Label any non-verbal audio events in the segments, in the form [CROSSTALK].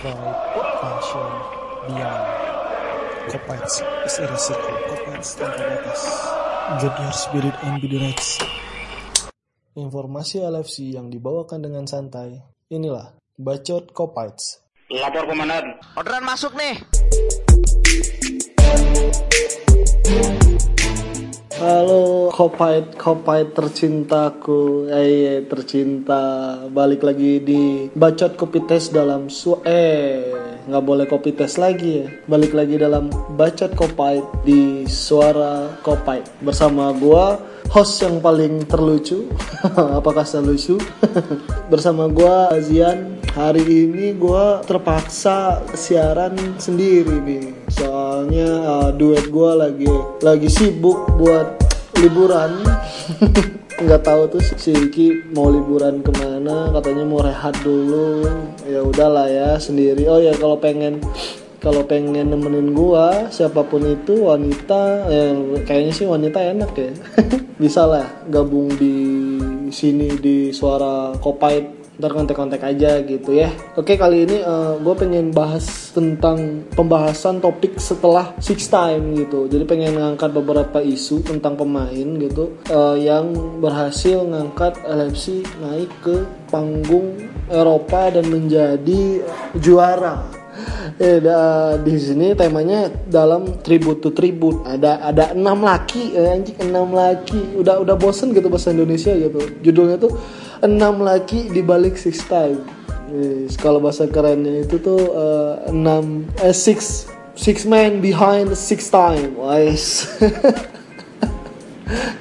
pride, passion, beyond. Kopites is. Kopites tanpa batas. Get your spirit and be the. Informasi LFC yang dibawakan dengan santai. Inilah Bacot Kopites. Lapor komandan. Orderan masuk nih. Halo Kopait Kopait tercintaku eh tercinta. Balik lagi di bacot kopi tes dalam su eh nggak boleh kopi tes lagi ya. Balik lagi dalam bacot kopait di suara kopait. Bersama gua host yang paling terlucu. [LAUGHS] Apakah saya lucu? [LAUGHS] Bersama gua Azian. Hari ini gua terpaksa siaran sendiri nih soalnya uh, duet gua lagi lagi sibuk buat liburan. [LAUGHS] Nggak tahu tuh si Iki mau liburan ke mana katanya mau rehat dulu. Ya udahlah ya sendiri. Oh ya kalau pengen kalau pengen nemenin gua siapa pun itu wanita ya kayaknya sih wanita enak ya. [LAUGHS] Bisa lah gabung di sini di suara kopait ntar kontak-kontak aja gitu ya oke kali ini uh, gue pengen bahas tentang pembahasan topik setelah six time gitu jadi pengen ngangkat beberapa isu tentang pemain gitu uh, yang berhasil ngangkat LFC naik ke panggung Eropa dan menjadi juara Eh, da, di sini temanya dalam tribute to tribute. Ada ada enam laki, eh, anjing enam laki. Udah udah bosen gitu bahasa Indonesia gitu. Judulnya tuh enam laki di balik six time. Yes, kalau bahasa kerennya itu tuh uh, enam eh six six man behind six time. Wise. [LAUGHS]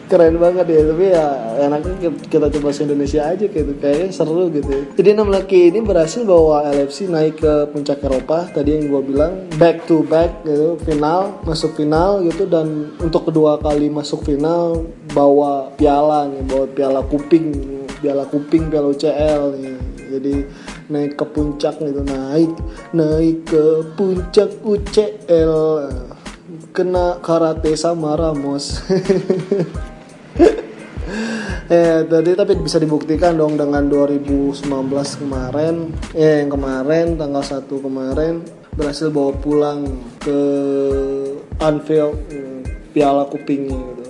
keren banget ya tapi ya enaknya kita coba bahasa Indonesia aja gitu kayaknya seru gitu ya. jadi enam laki ini berhasil bawa LFC naik ke puncak Eropa tadi yang gue bilang back to back gitu final masuk final gitu dan untuk kedua kali masuk final bawa piala nih bawa piala kuping piala kuping piala UCL nih jadi naik ke puncak gitu naik naik ke puncak UCL kena karate sama Ramos. [LAUGHS] eh tadi tapi bisa dibuktikan dong dengan 2019 kemarin eh yang kemarin tanggal 1 kemarin berhasil bawa pulang ke Anfield hmm, piala kupingnya gitu.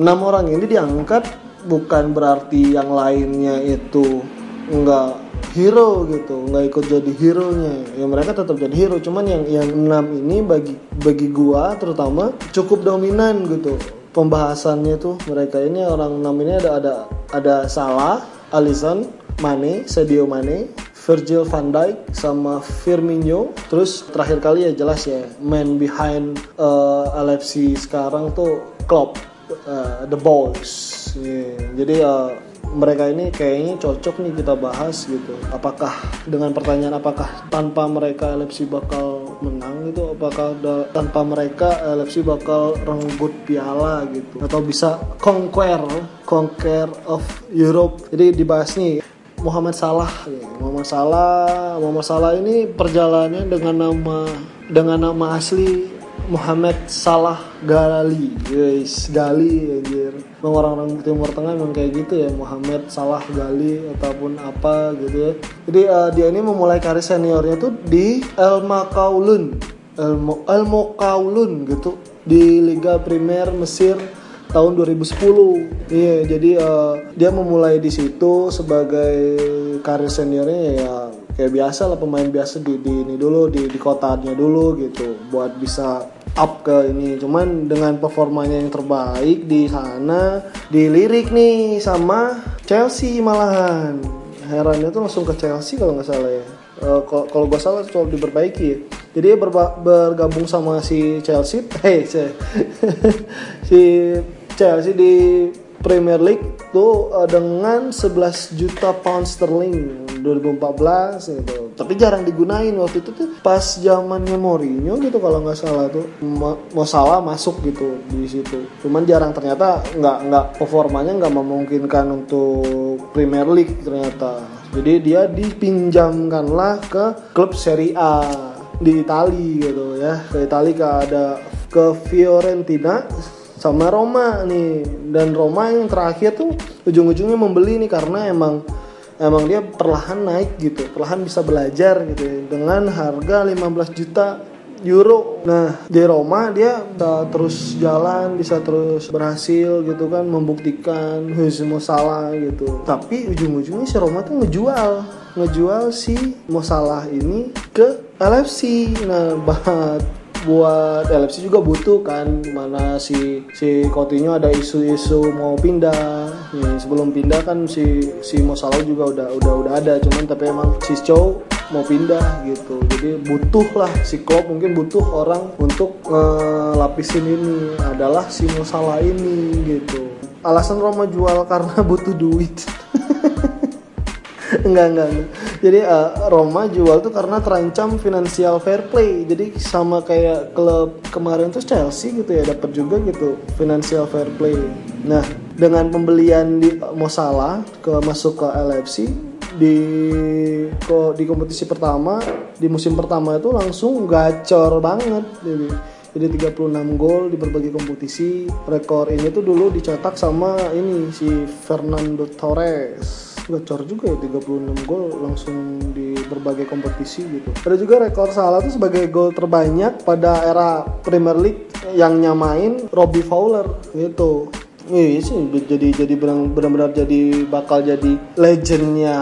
Enam orang ini diangkat bukan berarti yang lainnya itu enggak hero gitu nggak ikut jadi hero nya ya mereka tetap jadi hero cuman yang yang enam ini bagi bagi gua terutama cukup dominan gitu. Pembahasannya tuh mereka ini orang enam ini ada ada ada Salah Alisson Mane Sadio Mane Virgil van Dijk sama Firmino. Terus terakhir kali ya jelas ya man behind uh, LFC sekarang tuh Klopp uh, the boys yeah. jadi uh, mereka ini kayaknya cocok nih kita bahas gitu. Apakah dengan pertanyaan apakah tanpa mereka LFC bakal menang gitu? Apakah tanpa mereka LFC bakal renggut piala gitu? Atau bisa conquer conquer of Europe? Jadi dibahas nih Muhammad Salah. Muhammad Salah, Muhammad Salah ini perjalanannya dengan nama dengan nama asli Muhammad Salah Gali guys Gali anjir. Memang orang-orang Timur Tengah memang kayak gitu ya Muhammad Salah Gali ataupun apa gitu ya. Jadi uh, dia ini memulai karir seniornya tuh di El Makaulun El, Mo, El Mokaulun gitu di Liga Primer Mesir tahun 2010 iya jadi uh, dia memulai di situ sebagai karir seniornya ya kayak biasa lah pemain biasa di, di ini dulu di di kotanya dulu gitu buat bisa up ke ini. Cuman dengan performanya yang terbaik di sana dilirik nih sama Chelsea malahan. Herannya tuh langsung ke Chelsea kalau nggak salah ya. Uh, kalau gue salah coba diperbaiki ya. jadi berba- bergabung sama si Chelsea [LAUGHS] hey [LAUGHS] si Chelsea di Premier League tuh uh, dengan 11 juta pound sterling 2014 gitu. Tapi jarang digunain waktu itu tuh pas zamannya Mourinho gitu kalau nggak salah tuh mau salah masuk gitu di situ. Cuman jarang ternyata nggak nggak performanya nggak memungkinkan untuk Premier League ternyata. Jadi dia dipinjamkanlah ke klub Serie A di Italia gitu ya. Ke Italia ke ada ke Fiorentina sama Roma nih dan Roma yang terakhir tuh ujung-ujungnya membeli nih karena emang emang dia perlahan naik gitu perlahan bisa belajar gitu ya. dengan harga 15 juta euro. Nah di Roma dia bisa terus jalan, bisa terus berhasil gitu kan, membuktikan semua salah gitu. Tapi ujung-ujungnya si Roma tuh ngejual, ngejual si Mosalah ini ke LFC. Nah [LAUGHS] banget buat LFC juga butuh kan mana si si Coutinho ada isu-isu mau pindah. Nih sebelum pindah kan si si Mo juga udah udah udah ada cuman tapi emang si Chow mau pindah gitu. Jadi butuh lah si Klopp mungkin butuh orang untuk ngelapisin ini. Adalah si Mo ini gitu. Alasan Roma jual karena [LAUGHS] butuh duit. [LAUGHS] Enggak enggak jadi uh, Roma jual tuh karena terancam financial fair play. Jadi sama kayak klub kemarin tuh Chelsea gitu ya dapat juga gitu financial fair play. Nah dengan pembelian di Mosala ke masuk ke LFC di kok di kompetisi pertama di musim pertama itu langsung gacor banget. Jadi jadi 36 gol di berbagai kompetisi. Rekor ini tuh dulu dicetak sama ini si Fernando Torres gacor juga ya 36 gol langsung di berbagai kompetisi gitu. Ada juga rekor Salah tuh sebagai gol terbanyak pada era Premier League yang nyamain Robbie Fowler gitu. Iya sih jadi jadi benar-benar jadi bakal jadi legendnya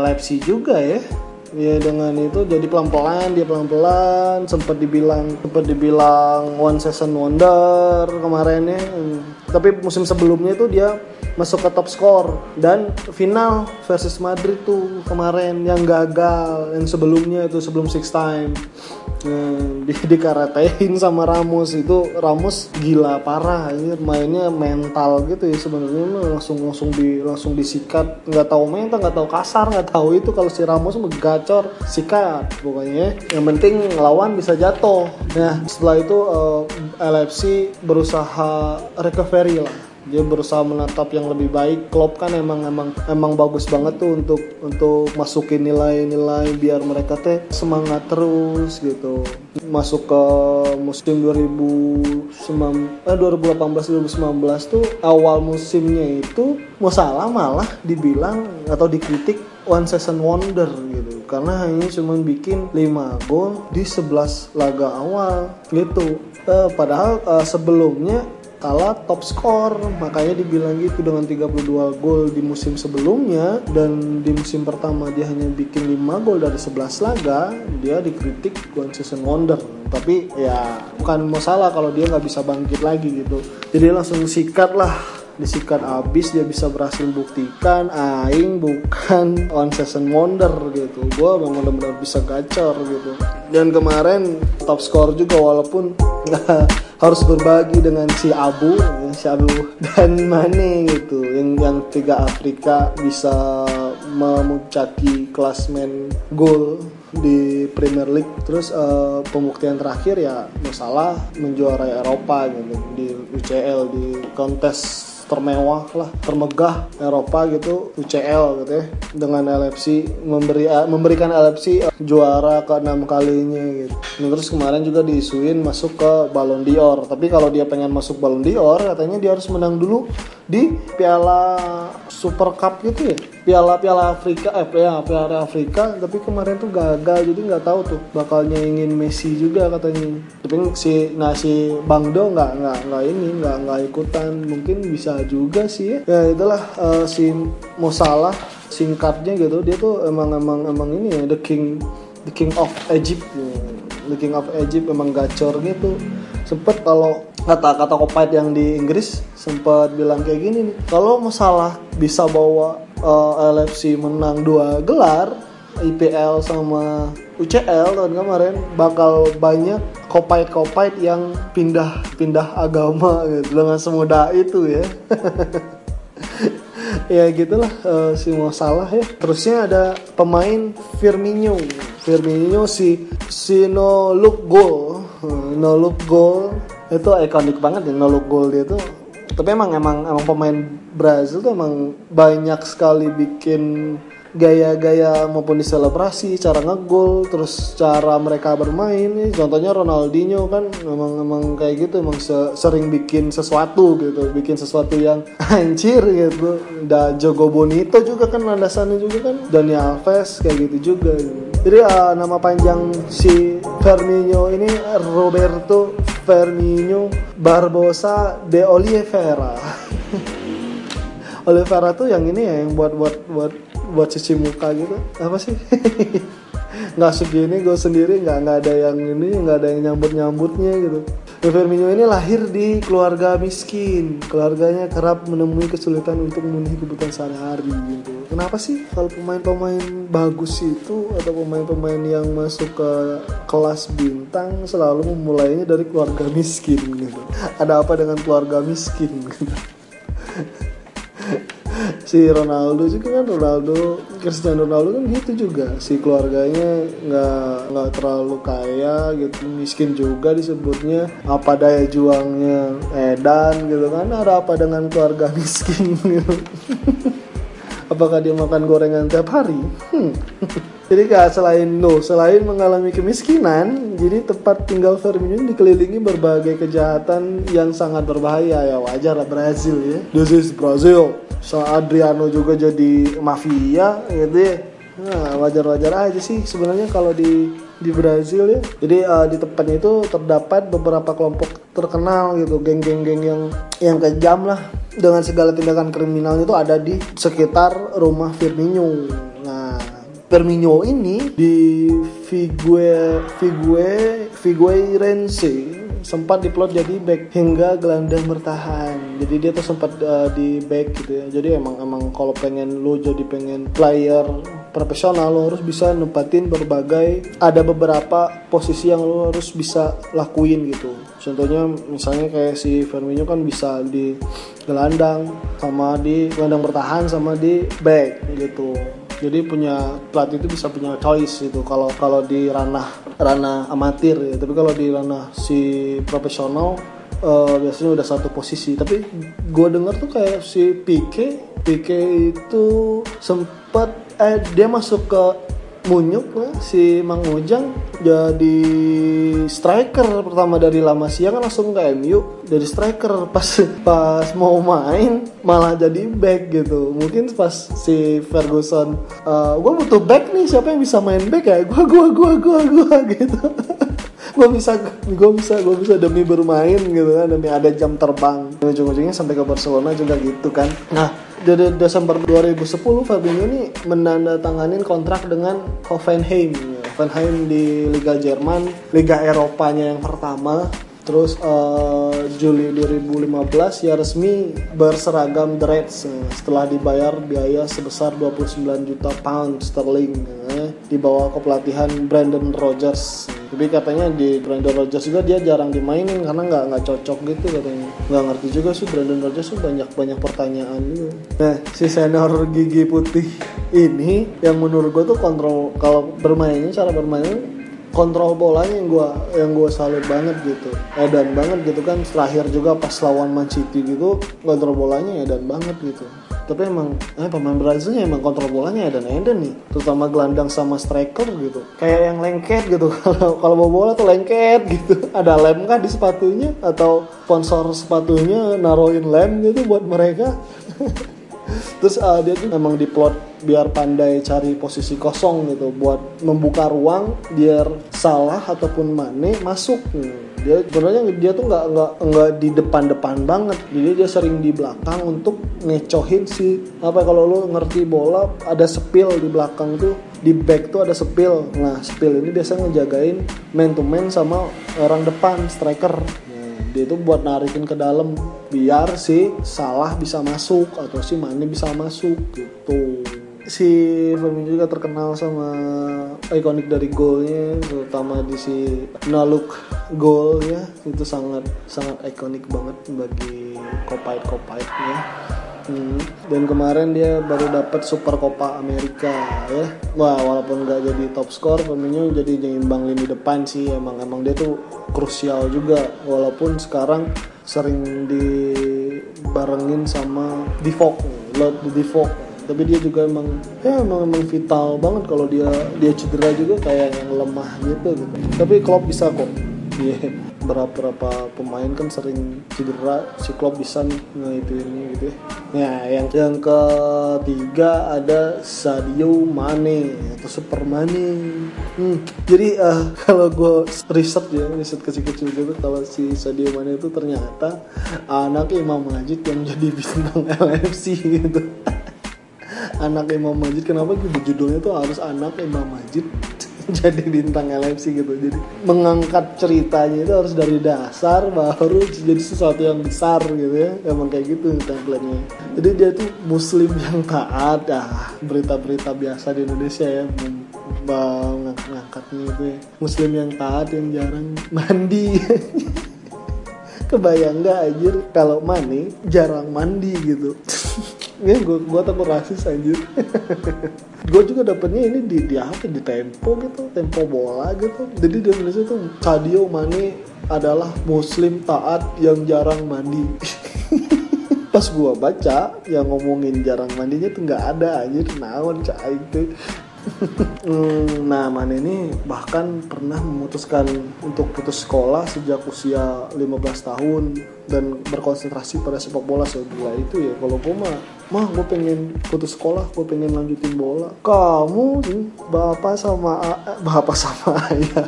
LFC juga ya. Ya dengan itu jadi pelan-pelan dia pelan-pelan. Sempat dibilang sempat dibilang one season wonder kemarin ya. Tapi musim sebelumnya itu dia masuk ke top score. Dan final versus Madrid tuh kemarin yang gagal yang sebelumnya itu sebelum six time di dikaratein sama Ramos itu Ramos gila parah ini mainnya mental gitu ya sebenarnya langsung langsung di langsung disikat. Nggak tahu mental nggak tahu kasar nggak tahu itu. Kalau si Ramos megacor sikat pokoknya. Yang penting lawan bisa jatuh. Nah setelah itu uh, eh, LFC berusaha recovery lah dia berusaha menatap yang lebih baik. Klopp kan emang emang emang bagus banget tuh untuk untuk masukin nilai-nilai biar mereka teh semangat terus gitu. Masuk ke musim 2009 eh 2018 2019 tuh awal musimnya itu masalah malah dibilang atau dikritik one season wonder gitu. Karena hanya cuma bikin 5 gol di 11 laga awal gitu. Uh, padahal uh, sebelumnya kalah top skor makanya dibilang gitu dengan 32 gol di musim sebelumnya. Dan di musim pertama dia hanya bikin 5 gol dari 11 laga dia dikritik one season wonder. Tapi ya bukan masalah kalau dia nggak bisa bangkit lagi gitu. Jadi langsung sikat lah disikat abis dia bisa berhasil buktikan aing bukan [LAUGHS] one season wonder gitu. Gue memang benar-benar bisa gacor gitu. Dan kemarin top score juga walaupun [LAUGHS] harus berbagi dengan si Abu si Abu [LAUGHS] dan Mane gitu. Yang yang tiga Afrika bisa memuncaki klasmen gol di Premier League. Terus uh, pembuktian terakhir ya masalah menjuarai Eropa gitu di UCL di kontes termewah lah termegah Eropa gitu UCL gitu ya dengan LFC memberi uh, memberikan LFC eh, juara ke enam kalinya gitu. Nah, terus kemarin juga diisuin masuk ke Ballon d'Or. Tapi kalau dia pengen masuk Ballon d'Or katanya dia harus menang dulu di Piala Super Cup gitu ya Piala Piala Afrika eh ya Piala Afrika tapi kemarin tuh gagal jadi nggak tahu tuh bakalnya ingin Messi juga katanya. Tapi si nah si Bang Do nggak nggak nggak ini nggak nggak ikutan. Mungkin bisa juga sih ya. Ya itulah uh, si Mosalah singkatnya gitu. Dia tuh emang emang emang ini ya the king the king of Egypt. The king of Egypt emang gacor gitu. Sempet kalau kata-kata kopait yang di Inggris sempat bilang kayak gini nih kalau masalah bisa bawa uh, eh, LFC menang dua gelar IPL sama UCL tahun kemarin bakal banyak kopait-kopait yang pindah-pindah agama gitu. Dengan semudah itu ya [LAUGHS] [LAUGHS] ya gitulah uh, si masalah ya. Terusnya ada pemain Firmino. Firmino si si no look goal no look goal itu ikonik banget ya nolok gol dia tuh. Tapi emang emang emang pemain Brazil tuh emang banyak sekali bikin gaya-gaya maupun di selebrasi cara ngegol terus cara mereka bermain. Contohnya Ronaldinho kan memang memang kayak gitu emang se- sering bikin sesuatu gitu bikin sesuatu yang [LAUGHS] anjir gitu. Dan Jogo Bonito juga kan landasannya juga kan Dani Alves kayak gitu juga gitu. jadi uh, nama panjang si Firmino ini Roberto Firmino Barbosa de Oliveira. [LAUGHS] Oliveira tuh yang ini ya yang buat buat buat buat cuci muka gitu. Apa sih? [LAUGHS] Nggak segini gue sendiri nggak nggak ada yang ini nggak ada yang nyambut nyambutnya gitu. Firmino ini lahir di keluarga miskin. Keluarganya kerap menemui kesulitan untuk memenuhi kebutuhan sehari-hari gitu. Kenapa sih kalau pemain-pemain bagus itu atau pemain-pemain yang masuk ke kelas bintang selalu memulainya dari keluarga miskin gitu? Ada apa dengan keluarga miskin gitu [LAUGHS] si Ronaldo juga kan Ronaldo Cristiano Ronaldo kan gitu juga. Si keluarganya nggak nggak terlalu kaya gitu miskin juga disebutnya. Apa daya juangnya edan gitu kan ada apa dengan keluarga [LAUGHS] miskin gitu? Apakah dia makan gorengan tiap hari? Hmm. [LAUGHS] jadi kak selain no selain mengalami kemiskinan jadi tempat tinggal Firmino dikelilingi berbagai kejahatan yang sangat berbahaya. Ya wajar lah Brazil ya. This is Brazil. So Adriano juga jadi mafia gitu ya. Nah, wajar-wajar aja sih sebenarnya kalau di di Brazil ya. Jadi uh, di tempatnya itu terdapat beberapa kelompok terkenal gitu, geng-geng-geng yang yang kejam lah. Dengan segala tindakan kriminal itu ada di sekitar rumah Firmino. Firmino ini di Figue Figue Figueirense sempat diplot jadi back hingga gelandang bertahan. Jadi dia tuh sempat uh, di back gitu ya. Jadi emang emang kalau pengen lu jadi pengen player profesional lo harus bisa nempatin berbagai ada beberapa posisi yang lo harus bisa lakuin gitu. Contohnya misalnya kayak si Firmino kan bisa di gelandang sama di gelandang bertahan sama di back gitu jadi punya pelatih itu bisa punya choice gitu. Kalau kalau di ranah ranah amatir ya. Tapi kalau di ranah si profesional uh, biasanya udah satu posisi. Tapi gue denger tuh kayak si Pique Pique itu sempat eh dia masuk ke Munyuk lah si Mang Ujang jadi striker pertama dari lama siang kan langsung ke MU jadi striker. [LAUGHS] Pas pas mau main malah jadi back gitu. Mungkin pas si Ferguson uh, gue butuh back nih siapa yang bisa main back ya? [LAUGHS] Gue gue gue gue gue gitu. [LAUGHS] Gue bisa gue bisa gue bisa demi bermain gitu kan demi ada jam terbang. Ujung-ujungnya sampai ke Barcelona juga gitu kan. Nah dari Desember 2010 Fabinho ini menandatanganin kontrak dengan Hoffenheim. Hoffenheim di Liga Jerman Liga Eropanya yang pertama Terus uh, Juli 2015 ya resmi berseragam The Reds uh, setelah dibayar biaya sebesar 29 juta pound sterling uh, dibawa ke pelatihan Brandon Rogers. Tapi katanya di Brandon Rogers juga dia jarang dimainin karena nggak nggak cocok gitu katanya. Nggak ngerti juga sih Brandon Rogers tuh banyak banyak pertanyaan gitu. Nah si senior gigi putih ini yang menurut gue tuh kontrol kalau bermainnya cara bermainnya kontrol bolanya yang gue yang gue salut banget gitu. Edan banget gitu kan terakhir juga pas lawan Man City gitu kontrol bolanya edan banget gitu. Tapi emang eh, pemain Brazilnya emang kontrol bolanya edan edan nih. Terutama gelandang sama striker gitu. Kayak yang lengket gitu. [LAUGHS] Kalau kalau mau bola tuh lengket gitu. [LAUGHS] Ada lem kah di sepatunya? Atau sponsor sepatunya naruhin lem gitu buat mereka [LAUGHS] terus uh, dia tuh memang diplot biar pandai cari posisi kosong gitu buat membuka ruang biar salah ataupun Mane masuk. Dia sebenarnya dia tuh nggak nggak nggak di depan-depan banget. Jadi dia sering di belakang untuk ngecohin si apa kalau lo ngerti bola ada sepil di belakang tuh di back tuh ada sepil. Nah sepil ini biasanya ngejagain man to man sama orang depan striker dia itu buat narikin ke dalam biar si salah bisa masuk atau si Mane bisa masuk gitu. Si Firmino juga terkenal sama ikonik dari golnya terutama di si Naluk gol ya itu sangat sangat ikonik banget bagi kopait kopaitnya Hmm. Dan kemarin dia baru dapat Super Copa Amerika ya. Wah walaupun nggak jadi top skor, Firmino jadi nyeimbang lini depan sih. Emang emang dia tuh krusial juga. Walaupun sekarang sering dibarengin sama Divock, Lord Divock tapi dia juga emang ya emang emang vital banget kalau dia dia cedera juga kayak yang lemah gitu gitu tapi Klopp bisa kok Iya, berapa-berapa pemain kan sering cedera, si Klopp bisa itu ini gitu ya. Nah, yang yang ketiga ada Sadio Mane atau Super Mane. Hmm, jadi uh, [LAUGHS] kalau gue riset ya, riset kecil-kecil gitu kalau si Sadio Mane itu ternyata anak Imam Majid yang jadi bintang [LAUGHS] LFC gitu. [LAUGHS] anak Imam Majid kenapa gitu judulnya tuh harus anak Imam Majid [LAUGHS] jadi bintang LFC gitu. Jadi mengangkat ceritanya itu harus dari dasar baru jadi sesuatu yang besar gitu ya. Emang kayak gitu template-nya. Jadi dia tuh muslim yang taat. Ah berita-berita biasa di Indonesia ya. Ngangkat-ngangkatnya itu ya. Muslim yang taat yang jarang mandi. [LAUGHS] Kebayang nggak anjir? Kalau mani jarang mandi gitu [LAUGHS] ya gue gue takut rasis anjir. [LAUGHS] Gue juga dapetnya ini di di apa di tempo gitu tempo bola gitu. Jadi di Indonesia tuh Sadio Mane adalah muslim taat yang jarang mandi. [LAUGHS] Pas gue baca yang ngomongin jarang mandinya tuh nggak ada anjir. Naon cah [LAUGHS] itu Hmm, nah, Mane ini bahkan pernah memutuskan untuk putus sekolah sejak usia 15 tahun dan berkonsentrasi pada sepak bola setelah itu ya. Kalau gue mah, mah gue pengen putus sekolah, gue pengen lanjutin bola. Kamu, bapak sama eh, bapak sama [LAUGHS] ayah,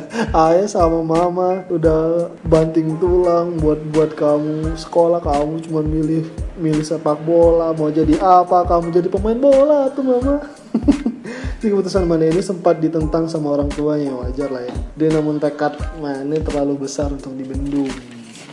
ayah sama mama udah banting tulang buat buat kamu sekolah, kamu cuma milih milih sepak bola, mau jadi apa? Kamu jadi pemain bola tuh mama. [LAUGHS] Si keputusan Mane ini sempat ditentang sama orang tuanya wajar lah ya. Dia namun tekad Mane terlalu besar untuk dibendung.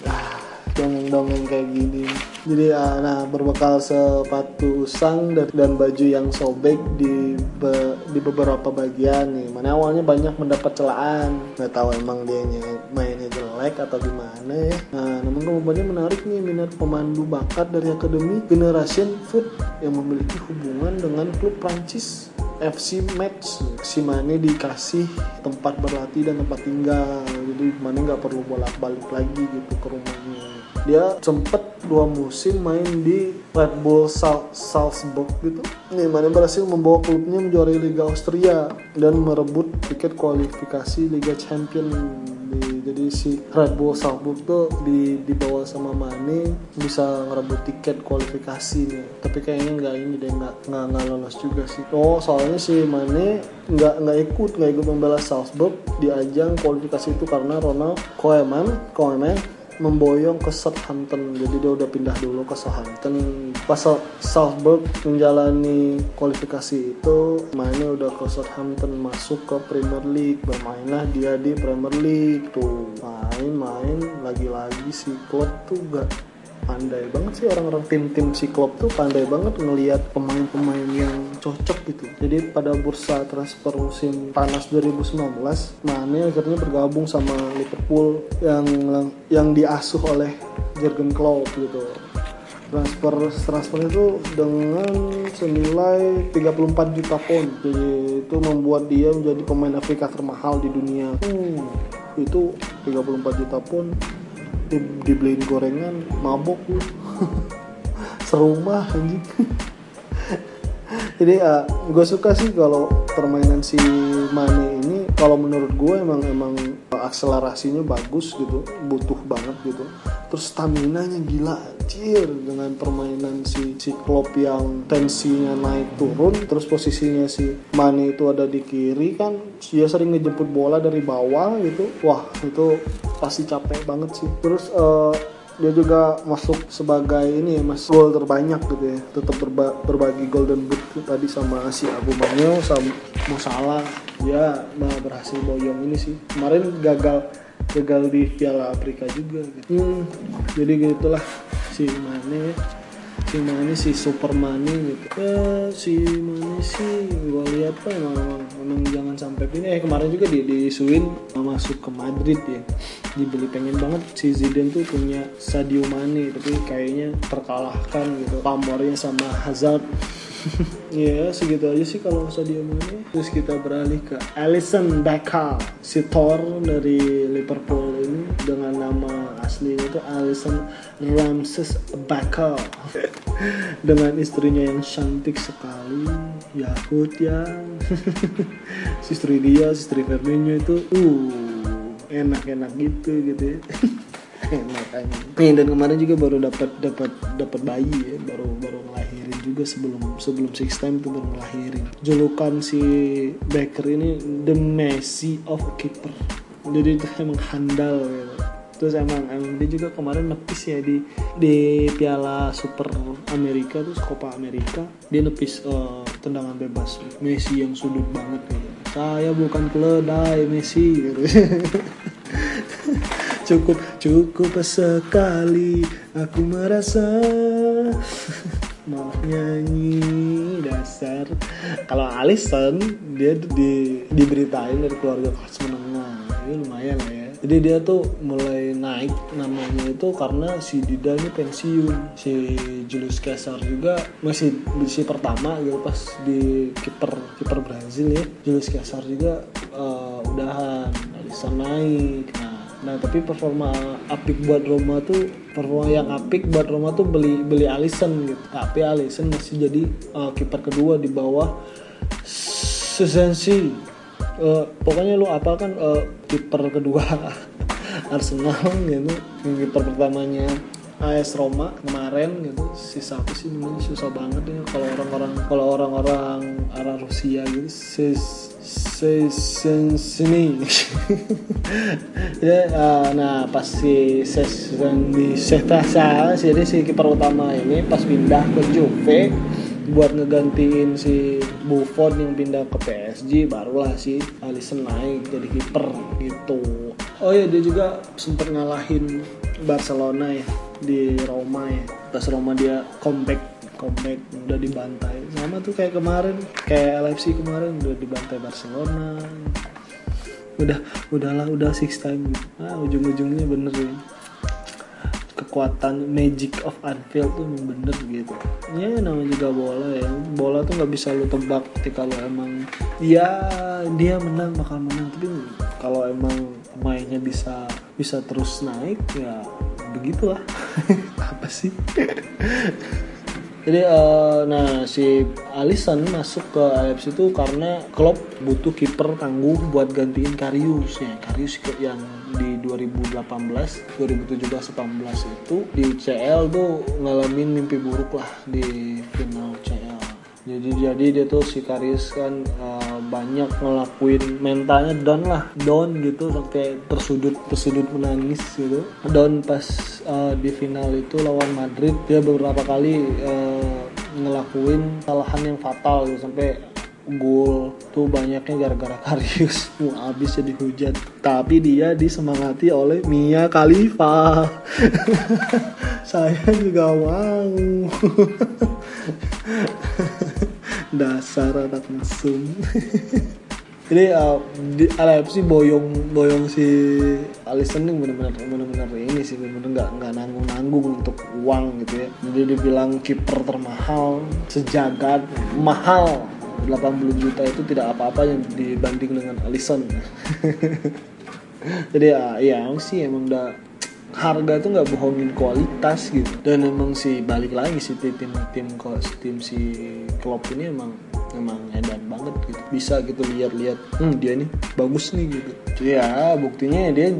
Ah, dongeng-dongeng kayak gini. Jadi ah, nah berbekal sepatu usang dan, dan baju yang sobek di be, di beberapa bagian nih. Mana awalnya banyak mendapat celaan. Gak tahu emang dia mainnya jelek atau gimana ya. Nah, namun kemudian menarik nih minat pemandu bakat dari Akademi Generation Foot yang memiliki hubungan dengan klub Prancis FC Match si Mane dikasih tempat berlatih dan tempat tinggal jadi Mane nggak perlu bolak balik lagi gitu ke rumahnya dia sempet dua musim main di Red Bull Sal Salzburg gitu. Nih Mane berhasil membawa klubnya menjuarai Liga Austria dan merebut tiket kualifikasi Liga Champion. Di, jadi si Red Bull Salzburg tuh di dibawa sama Mane bisa ngerebut tiket kualifikasi nih. Tapi kayaknya nggak ini deh nggak nggak lolos juga sih. Oh soalnya si Mane nggak nggak ikut nggak ikut membela Salzburg di ajang kualifikasi itu karena Ronald Koeman Koeman memboyong ke Southampton. Jadi dia udah pindah dulu ke Southampton. Pas Salzburg menjalani kualifikasi itu mainnya udah ke Southampton masuk ke Premier League. Bermainlah dia di Premier League tuh. Main-main lagi-lagi si klub tuh gak pandai banget sih orang-orang tim-tim si klub tuh pandai banget ngelihat pemain-pemain yang cocok gitu. Jadi pada bursa transfer musim panas 2019 Mane akhirnya bergabung sama Liverpool yang yang diasuh oleh Jurgen Klopp gitu. Transfer transfer itu dengan senilai 34 juta pound jadi itu membuat dia menjadi pemain Afrika termahal di dunia. Hmm, itu 34 juta pound di, dibeliin gorengan mabok. [LAUGHS] Lu serumah anjing. [LAUGHS] Jadi uh, ah, gue suka sih kalau permainan si Mane ini kalau menurut gue emang emang akselerasinya bagus gitu butuh banget gitu. Terus stamina nya gila anjir dengan permainan si si Klopp yang tensinya naik turun terus posisinya si Mane itu ada di kiri kan dia sering ngejemput bola dari bawah gitu. Wah itu pasti capek banget sih. Terus uh, dia juga masuk sebagai ini ya mas gol terbanyak gitu ya. Tetap berba berbagi golden boot tadi sama si Abu Manyo sama Mo Salah. Ya nah, berhasil boyong ini sih. Kemarin gagal gagal di Piala Afrika juga gitu. Hmm, jadi gitulah si Mane si Mane si Superman gitu. Ya si Mane sih? Gue lihat kan emang, emang jangan sampai ini eh kemarin juga di di Suin masuk ke Madrid ya. Dibeli pengen banget si Zidane tuh punya Sadio Mane tapi kayaknya terkalahkan gitu. Pamornya sama Hazard. [LAUGHS] Ya segitu aja sih kalau Sadio Mane. Terus kita beralih ke Alisson Becker. Si Thor dari Liverpool ini dengan nama aslinya itu Alisson Ramses Becker dengan istrinya yang cantik sekali Yakut ya. [LAUGHS] Istri dia istri Firmino itu uh enak-enak gitu gitu ya. [LAUGHS] Enak aja. Dan kemarin juga baru dapat dapat dapat bayi ya. Baru baru ngelahirin juga sebelum sebelum six time itu baru ngelahirin. Julukan si Becker ini the Messi of keeper. Jadi itu emang handal gitu terus emang emang dia juga kemarin nepis ya di di Piala Super Amerika terus Copa Amerika. Dia nepis uh, tendangan bebas. Messi yang sudut banget gitu. Saya bukan keledai Messi gitu. [LAUGHS] cukup cukup sekali aku merasa mau nyanyi dasar. Kalau Alisson dia di diberitain dari keluarga kelas menengah. Ini lumayan lah ya. Jadi dia tuh mulai naik namanya itu karena si Dida ini pensiun si Julius Caesar juga masih si pertama gitu pas di kiper kiper Brazil ya Julius Caesar juga uh, udahan Alisson naik nah Nah tapi performa apik buat Roma tuh performa yang apik buat Roma tuh beli beli Alisson gitu. Tapi Alisson masih jadi uh, kiper kedua di bawah Sesensi. Uh, pokoknya lu apa kan uh, kiper kedua [LAUGHS] Arsenal [LAUGHS] gitu. Kiper pertamanya AS Roma kemarin gitu. Si siapa sih namanya? Susah banget ya kalau orang-orang kalau orang-orang arah Rusia gitu. Sis sini [LAUGHS] ya uh, nah pas si ses di Setasa jadi si kiper utama ini pas pindah ke Juve buat ngegantiin si Buffon yang pindah ke PSG barulah si Alisson naik jadi kiper gitu oh ya dia juga sempat ngalahin Barcelona ya di Roma ya. Pas Roma dia comeback comeback udah dibantai. Sama tuh kayak kemarin kayak LFC kemarin udah dibantai Barcelona. Udah udahlah udah six time gitu. Ah ujung-ujungnya bener ya. Kekuatan magic of Anfield tuh bener gitu. Ya namanya juga bola ya. Bola tuh nggak bisa lu tebak ketika lu emang ya dia menang bakal menang. Tapi kalau emang pemainnya bisa bisa terus naik ya begitulah [LAUGHS] apa sih jadi uh, nah si Alisson masuk ke AFC itu karena klub butuh kiper tangguh buat gantiin Karius ya. Karius yang di 2018, 2017, 18 itu di CL tuh ngalamin mimpi buruk lah di final CL. Jadi jadi dia tuh si Karius kan uh, banyak ngelakuin mentalnya down lah, down gitu sampai tersudut tersudut menangis gitu. Down pas uh, di final itu lawan Madrid dia beberapa kali uh, ngelakuin kesalahan yang fatal gitu sampai gol. Tuh banyaknya gara-gara [LAUGHS] Karius. Mau habis jadi hujan tapi dia disemangati oleh Mia Khalifa. [LAUGHS] Saya juga mau [LAUGHS] dasar anak mesum. [LAUGHS] Jadi uh, di LFC boyong boyong si Alisson ini benar-benar benar-benar ini sih benar-benar nggak nggak nanggung nanggung untuk uang gitu ya. Jadi dibilang kiper termahal sejagat mahal. 80 juta itu tidak apa-apa yang dibanding dengan Alisson [LAUGHS] jadi ya ya sih emang udah harga tuh nggak bohongin kualitas gitu. Dan emang sih balik lagi sih tim tim tim tim si klub ini emang emang edan banget gitu. Bisa gitu lihat-lihat hmm dia nih bagus nih gitu. Ya buktinya dia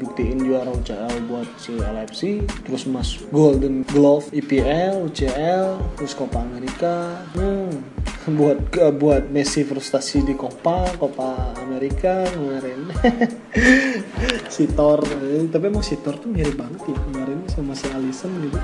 buktiin juara UCL buat si LFC terus mas Golden Glove IPL UCL terus Copa America hmm, buat buat Messi frustasi di Copa Copa America kemarin. [LAUGHS] Si Thor tapi emang si Thor tuh mirip banget ya kemarin sama si Alisson gitu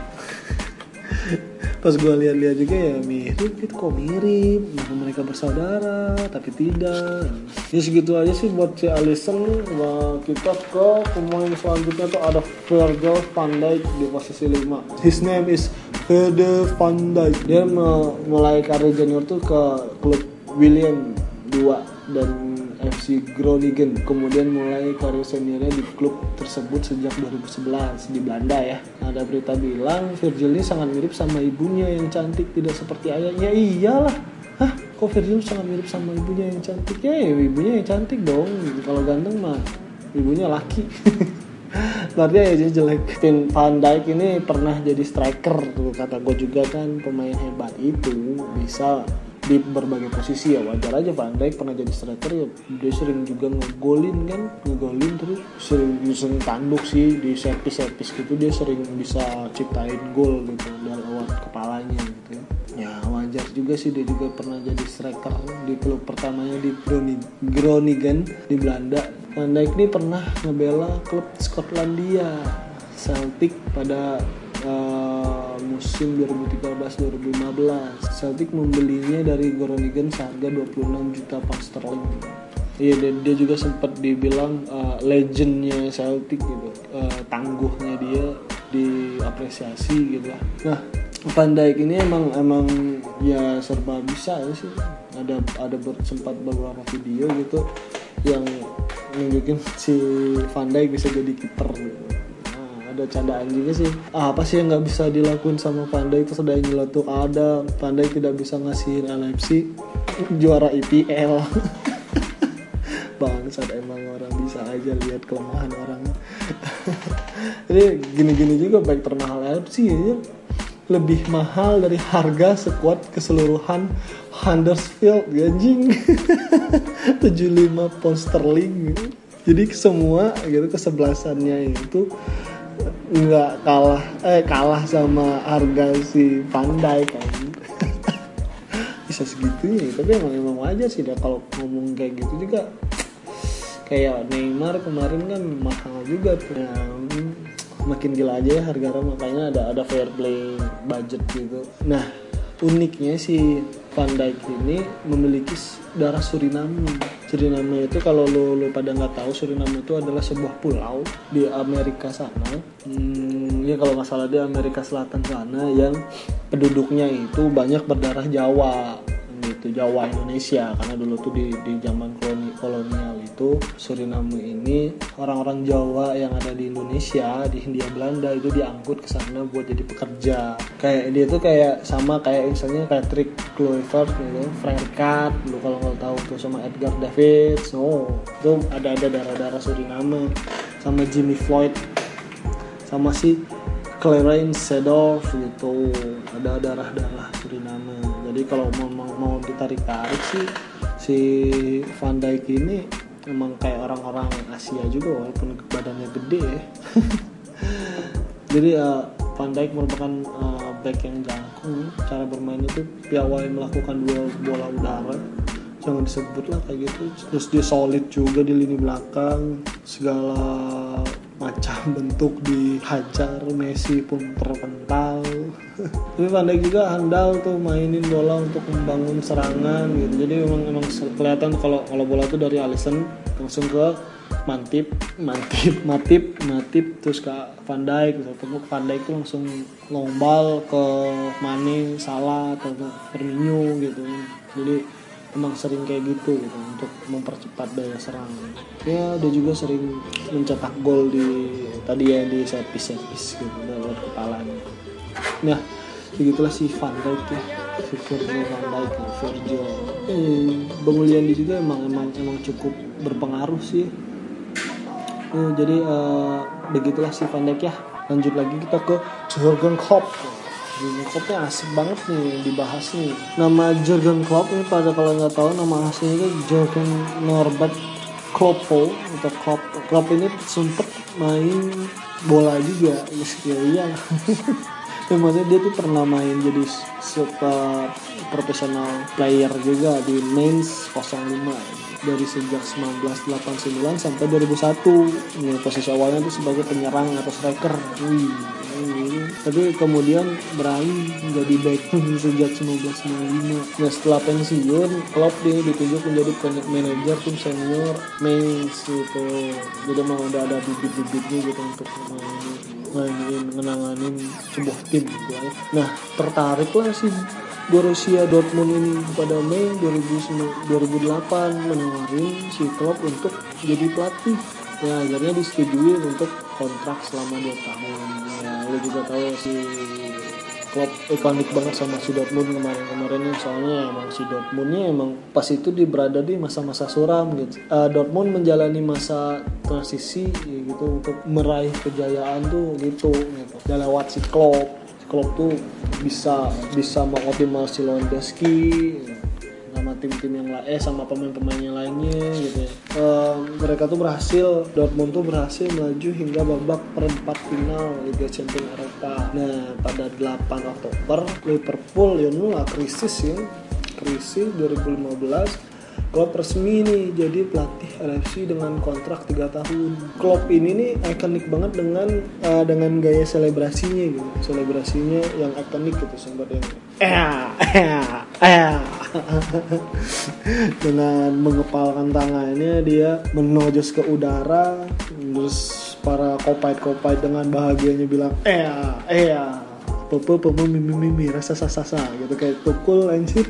pas gue lihat-lihat juga ya mirip gitu kok mirip mereka bersaudara tapi tidak. Ya segitu aja sih buat si Alisson. Nah, kita ke pemain selanjutnya tuh ada Virgil van Dijk di posisi 5 his name is Virgil van Dijk. Dia mulai karir junior tuh ke klub William 2 dan FC Groningen. Kemudian mulai karir seniornya di klub tersebut sejak 2011 di Belanda ya. Ada berita bilang Virgil ini sangat mirip sama ibunya yang cantik tidak seperti ayahnya. Iyalah. Hah, kok Virgil sangat mirip sama ibunya yang cantik? Ya, ibunya yang cantik dong. Kalau ganteng mah ibunya laki. [LAUGHS] Berarti aja jelek. Tim Van Dijk ini pernah jadi striker tuh kata gue juga kan pemain hebat itu bisa di berbagai posisi ya wajar aja Van Dijk pernah jadi striker ya dia sering juga ngegolin kan? Ngegolin terus. Sering sering tanduk sih di servis servis gitu dia sering bisa ciptain gol gitu dari lewat kepalanya gitu ya. Wajar juga sih dia juga pernah jadi striker di klub pertamanya di Groningen di Belanda. Van Dijk ini pernah ngebela klub Skotlandia. Celtic pada uh, musim 2013-2015 Celtic membelinya dari Groningen seharga 26 juta pound sterling. Iya dia, dia juga sempat dibilang uh, legendnya Celtic gitu uh, tangguhnya dia diapresiasi gitu. Lah nah Van Dijk ini emang emang ya serba bisa ya sih. Ada ada ber, sempat beberapa video gitu yang nunjukin si Van Dijk bisa jadi kiper gitu ada candaan juga sih. Apa sih yang nggak bisa dilakuin sama Dijk terus ada yang ada. Van Dijk tidak bisa ngasihin LFC juara IPL [LAUGHS] bangsat emang orang bisa aja lihat kelemahan orang. [LAUGHS] Ini gini-gini juga baik termahal LFC ya lebih mahal dari harga sekuat keseluruhan Huddersfield anjing. [LAUGHS] 75 pound sterling. Jadi semua gitu kesebelasannya itu nggak kalah eh kalah sama harga si pandai kan? [LAUGHS] Bisa segitu ya tapi emang emang wajar sih dah kalau ngomong kayak gitu juga. Kayak Neymar kemarin kan mahal juga tuh. Ya, makin gila aja ya harga makanya ada ada fair play budget gitu nah uniknya si Van Dijk ini memiliki darah Suriname. Suriname itu kalau lo, lo pada nggak tahu Suriname itu adalah sebuah pulau di Amerika sana. Hmm, ya kalau nggak salah di Amerika Selatan sana yang penduduknya itu banyak berdarah Jawa gitu Jawa Indonesia. Karena dulu tuh di di zaman koloni kolonial itu Suriname ini orang-orang Jawa yang ada di Indonesia di Hindia Belanda itu diangkut ke sana buat jadi pekerja. Kayak dia tuh kayak sama kayak misalnya Patrick Kluivert gitu Frank Rijkaard lu kalau nggak tahu tuh sama Edgar Davids. Oh itu ada ada darah-darah Suriname sama Jimmy Floyd sama si Clarence Seedorf gitu. Ada darah-darah Suriname. Jadi kalau mau mau, mau ditarik-tarik sih si Van Dijk ini emang kayak orang-orang Asia juga walaupun badannya gede. Ya [LAUGHS] jadi uh, Van Dijk merupakan uh, back yang jangkung. Cara bermain itu piawai melakukan dua bola udara. Jangan disebut lah kayak gitu. Terus dia solid juga di lini belakang. Segala macam bentuk dihajar Messi pun terpental. [LAUGHS] Tapi Van Dijk juga handal tuh mainin bola untuk membangun serangan gitu. Jadi memang memang kelihatan kalau kalau bola tuh dari Alisson langsung ke mantip mantip [LAUGHS] matip matip terus ke Van Dijk gitu. Temu Van Dijk tuh langsung long ke Mane Salah atau ke Firmino gitu. Jadi emang sering kayak gitu gitu untuk mempercepat daya serang. Ya dia juga sering mencetak gol di tadi ya di servis servis gitu lewat kepalanya nah begitulah si Van Dijk ya si Virgil Van Dijk ya Virgil. Eh, Bang Uliandi juga emang emang emang cukup berpengaruh sih. Eh, jadi uh, begitulah si Van Dijk ya. Lanjut lagi kita ke Jurgen Klopp Jurgen Kloppnya asik banget nih dibahas nih. Nama Jurgen Klopp ini pada kalau nggak tahu nama aslinya itu Jurgen Norbert Kloppo atau Klopp. Klopp ini sempet main bola juga ya iya [LAUGHS] ya, maksudnya dia tuh pernah main jadi super profesional player juga di Mainz 05 dari sejak 1989 sampai 2001 ini posisi awalnya tuh sebagai penyerang atau striker. Wih. ini tapi kemudian beralih menjadi back [LAUGHS] sejak 1995 nah setelah pensiun Klopp dia ditunjuk menjadi manajer tim senior Mainz gitu. Jadi memang udah ada bibit-bibitnya gitu untuk mainin menanganin sebuah tim gitu ya. nah tertariklah si Borussia Dortmund ini pada Mei 2008 menawarin si Klopp untuk jadi pelatih ya akhirnya disetujui untuk kontrak selama 2 tahun. Ya lu juga tahu si Klopp ikonik banget sama si Dortmund kemarin-kemarin soalnya emang si Dortmundnya emang pas itu di berada di masa-masa suram gitu. Uh, Dortmund menjalani masa transisi ya gitu untuk meraih kejayaan tuh gitu gitu. Dan lewat si Klopp. Klopp tuh bisa bisa mengoptimasi Lewandowski sama tim-tim yang lain eh sama pemain-pemain yang lainnya gitu ya. Uh, mereka tuh berhasil Dortmund tuh berhasil melaju hingga babak perempat final Liga Champions Eropa. Nah pada 8 Oktober Liverpool ya nula krisis ya krisis 2015 Klopp resmi nih jadi pelatih LFC dengan kontrak 3 tahun. Klopp ini nih ikonik banget dengan uh, dengan gaya selebrasinya gitu. Selebrasinya yang ikonik gitu sempat yang eh eh [LAUGHS] dengan mengepalkan tangannya dia menojos ke udara terus para kopait-kopait dengan bahagianya bilang eh eh popo popo mimi mimi rasa sasa gitu kayak tukul anjir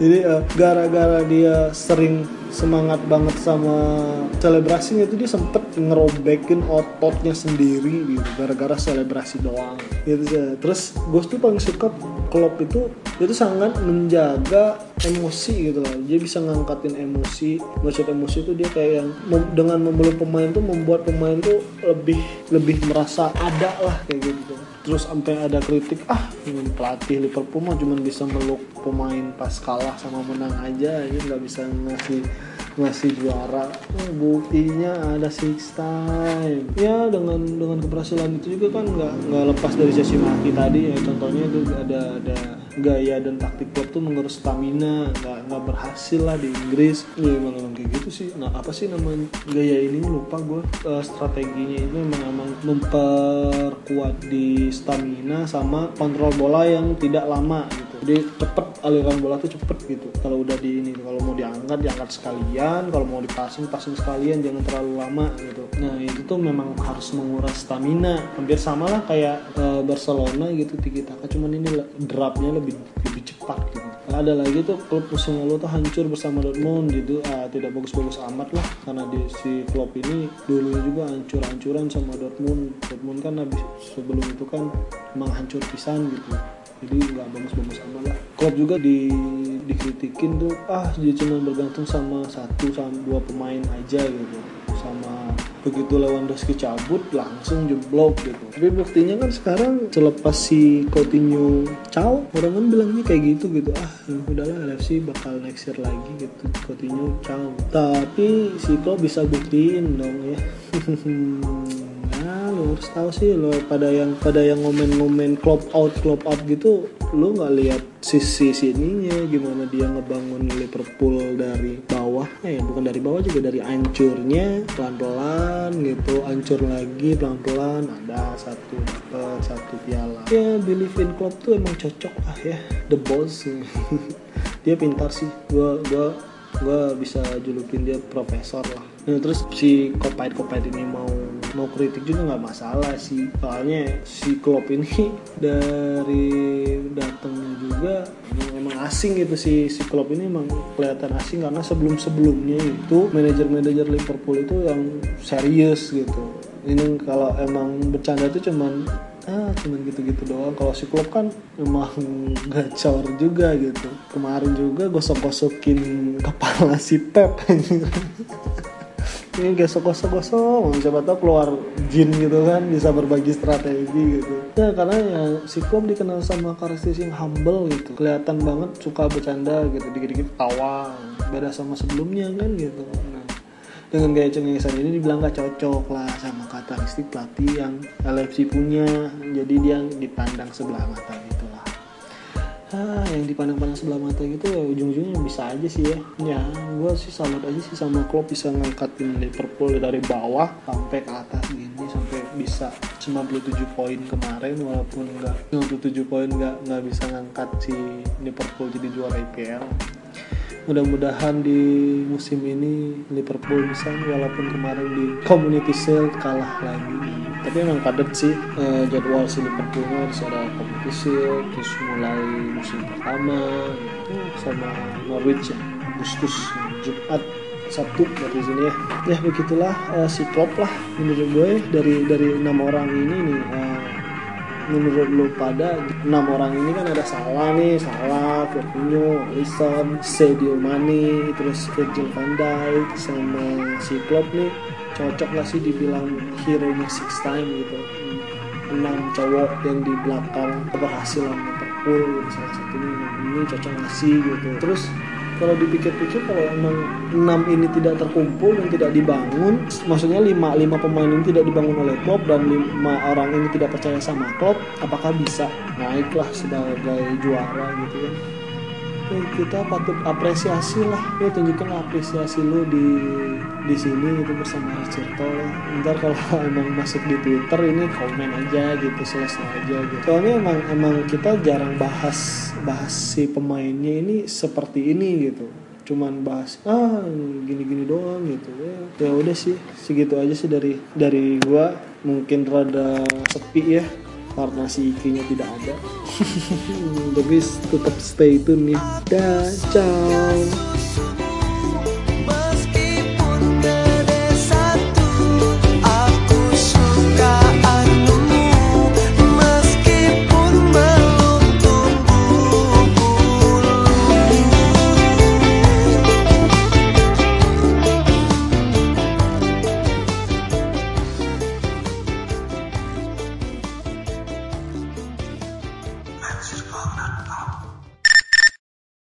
jadi uh, gara-gara dia sering semangat banget sama selebrasinya itu dia sempet ngerobekin ototnya sendiri gitu gara-gara selebrasi doang gitu ya. terus gue tuh paling suka klub itu itu sangat menjaga emosi gitu loh dia bisa ngangkatin emosi maksud emosi itu dia kayak yang dengan memeluk pemain tuh membuat pemain tuh lebih lebih merasa ada lah kayak gitu. Terus sampai ada kritik ah pelatih Liverpool mah cuma bisa meluk pemain pas kalah sama menang aja ya nggak bisa ngasih ngasih juara. Oh, buktinya ada six time. Ya dengan dengan keberhasilan itu juga kan nggak nggak lepas dari caci maki tadi ya. Contohnya itu ada ada gaya dan taktik klub tuh mengurus stamina nggak nggak berhasil lah di Inggris. Ya emang emang kayak gitu sih. Nah apa sih nama gaya ini? Lupa gue uh, strateginya itu memang emang memperkuat di stamina sama kontrol bola yang tidak lama. gitu jadi cepet aliran bola tuh cepet gitu. Kalau udah di ini kalau mau diangkat diangkat sekalian. Kalau mau dipasang pasang sekalian. Jangan terlalu lama gitu. Nah itu tuh memang harus menguras stamina. Hampir sama lah kayak uh, Barcelona gitu Tiki Taka cuman ini dropnya lebih lebih cepat gitu. Ada lagi tuh klub musim lalu tuh hancur bersama Dortmund gitu. Ah, tidak bagus-bagus amat lah. Karena di si klub ini dulunya juga hancur-hancuran sama Dortmund. Dortmund kan habis sebelum itu kan emang hancur pisan gitu jadi nggak bagus-bagus amat lah. Klub juga di dikritikin tuh ah dia cuma bergantung sama satu sama dua pemain aja gitu. Sama begitu Lewandowski cabut langsung jeblok gitu. Tapi buktinya kan sekarang selepas si Coutinho caw orang kan bilangnya kayak gitu gitu. Ah ya udahlah LFC bakal next year lagi gitu. Coutinho caw. Tapi si Klopp bisa buktiin dong ya [LAUGHS] nah lo harus tahu sih lo pada yang pada yang ngomen-ngomen klub out klub out gitu lo nggak lihat sisi sininya gimana dia ngebangun Liverpool dari bawah eh bukan dari bawah juga dari hancurnya pelan-pelan gitu hancur lagi pelan-pelan ada satu dapat satu piala. Ya believe in club tuh emang cocok lah ya the boss. [LAUGHS] Dia pintar sih gua gua gue bisa julukin dia profesor lah. Nah, terus si kopait kopait ini mau mau kritik juga nggak masalah sih. Soalnya si Klopp ini [LAUGHS] dari datangnya juga emang asing gitu si si Klopp ini emang kelihatan asing karena sebelum sebelumnya itu manajer-manajer Liverpool itu yang serius gitu. Ini kalau emang bercanda itu cuman ah cuman gitu-gitu doang. Kalau si klub kan emang gacor juga gitu. Kemarin juga gosok-gosokin kepala si Pep. Ini gosok-gosok-gosok. Siapa tahu keluar jin gitu kan bisa berbagi strategi gitu. Ya karena ya si klub dikenal sama karakteristik yang humble gitu. Kelihatan banget suka bercanda gitu. Dikit-dikit tawa beda sama sebelumnya kan gitu. Nah, dengan gaya cengengesan ini dibilang gak cocok lah sama karakteristik pelatih yang LFC punya. Jadi dia dipandang sebelah mata gitu lah. Ah, yang dipandang-pandang sebelah mata gitu ya ujung-ujungnya bisa aja sih ya. Ya gue sih salut aja sih sama klub bisa ngangkatin Liverpool dari bawah sampai ke atas gini sampai bisa 97 poin kemarin walaupun nggak 97 poin nggak nggak bisa ngangkat si Liverpool jadi juara IPL mudah-mudahan di musim ini Liverpool bisa walaupun kemarin di Community Shield kalah lagi. Tapi emang padat sih eh, jadwal si Liverpool harus ada Community Shield terus mulai musim pertama sama Norwich ya Agustus Jumat Sabtu dari sini ya. Ya begitulah eh, si Klopp lah menurut gue dari dari enam orang ini nih eh, menurut lu pada enam orang ini kan ada Salah nih Salah, Firmino, Alisson, Sadio Mane, terus Virgil van Dijk sama si Klopp nih. Cocok gak sih dibilang hero nya six time gitu? Enam cowok yang di belakang keberhasilan Liverpool salah satunya ini cocok gak sih gitu? Terus kalau dipikir-pikir kalau emang enam ini tidak terkumpul dan tidak dibangun maksudnya lima lima pemain ini tidak dibangun oleh Klopp dan lima orang ini tidak percaya sama Klopp apakah bisa naiklah sebagai juara gitu kan? ya, kita patut apresiasi lah. Ya tunjukkan apresiasi lu di di sini itu bersama Cirto ya. Ntar kalau [LAUGHS] emang masuk di Twitter ini komen aja gitu selesai aja gitu. Soalnya emang emang kita jarang bahas bahas si pemainnya ini seperti ini gitu. Cuman bahas ah gini-gini doang gitu. Ya ya udah sih. Segitu aja sih dari dari gua. Mungkin rada sepi ya karena si Iki-nya tidak ada. [LAUGHS] Tapi tetap stay tune ya. Dah ciao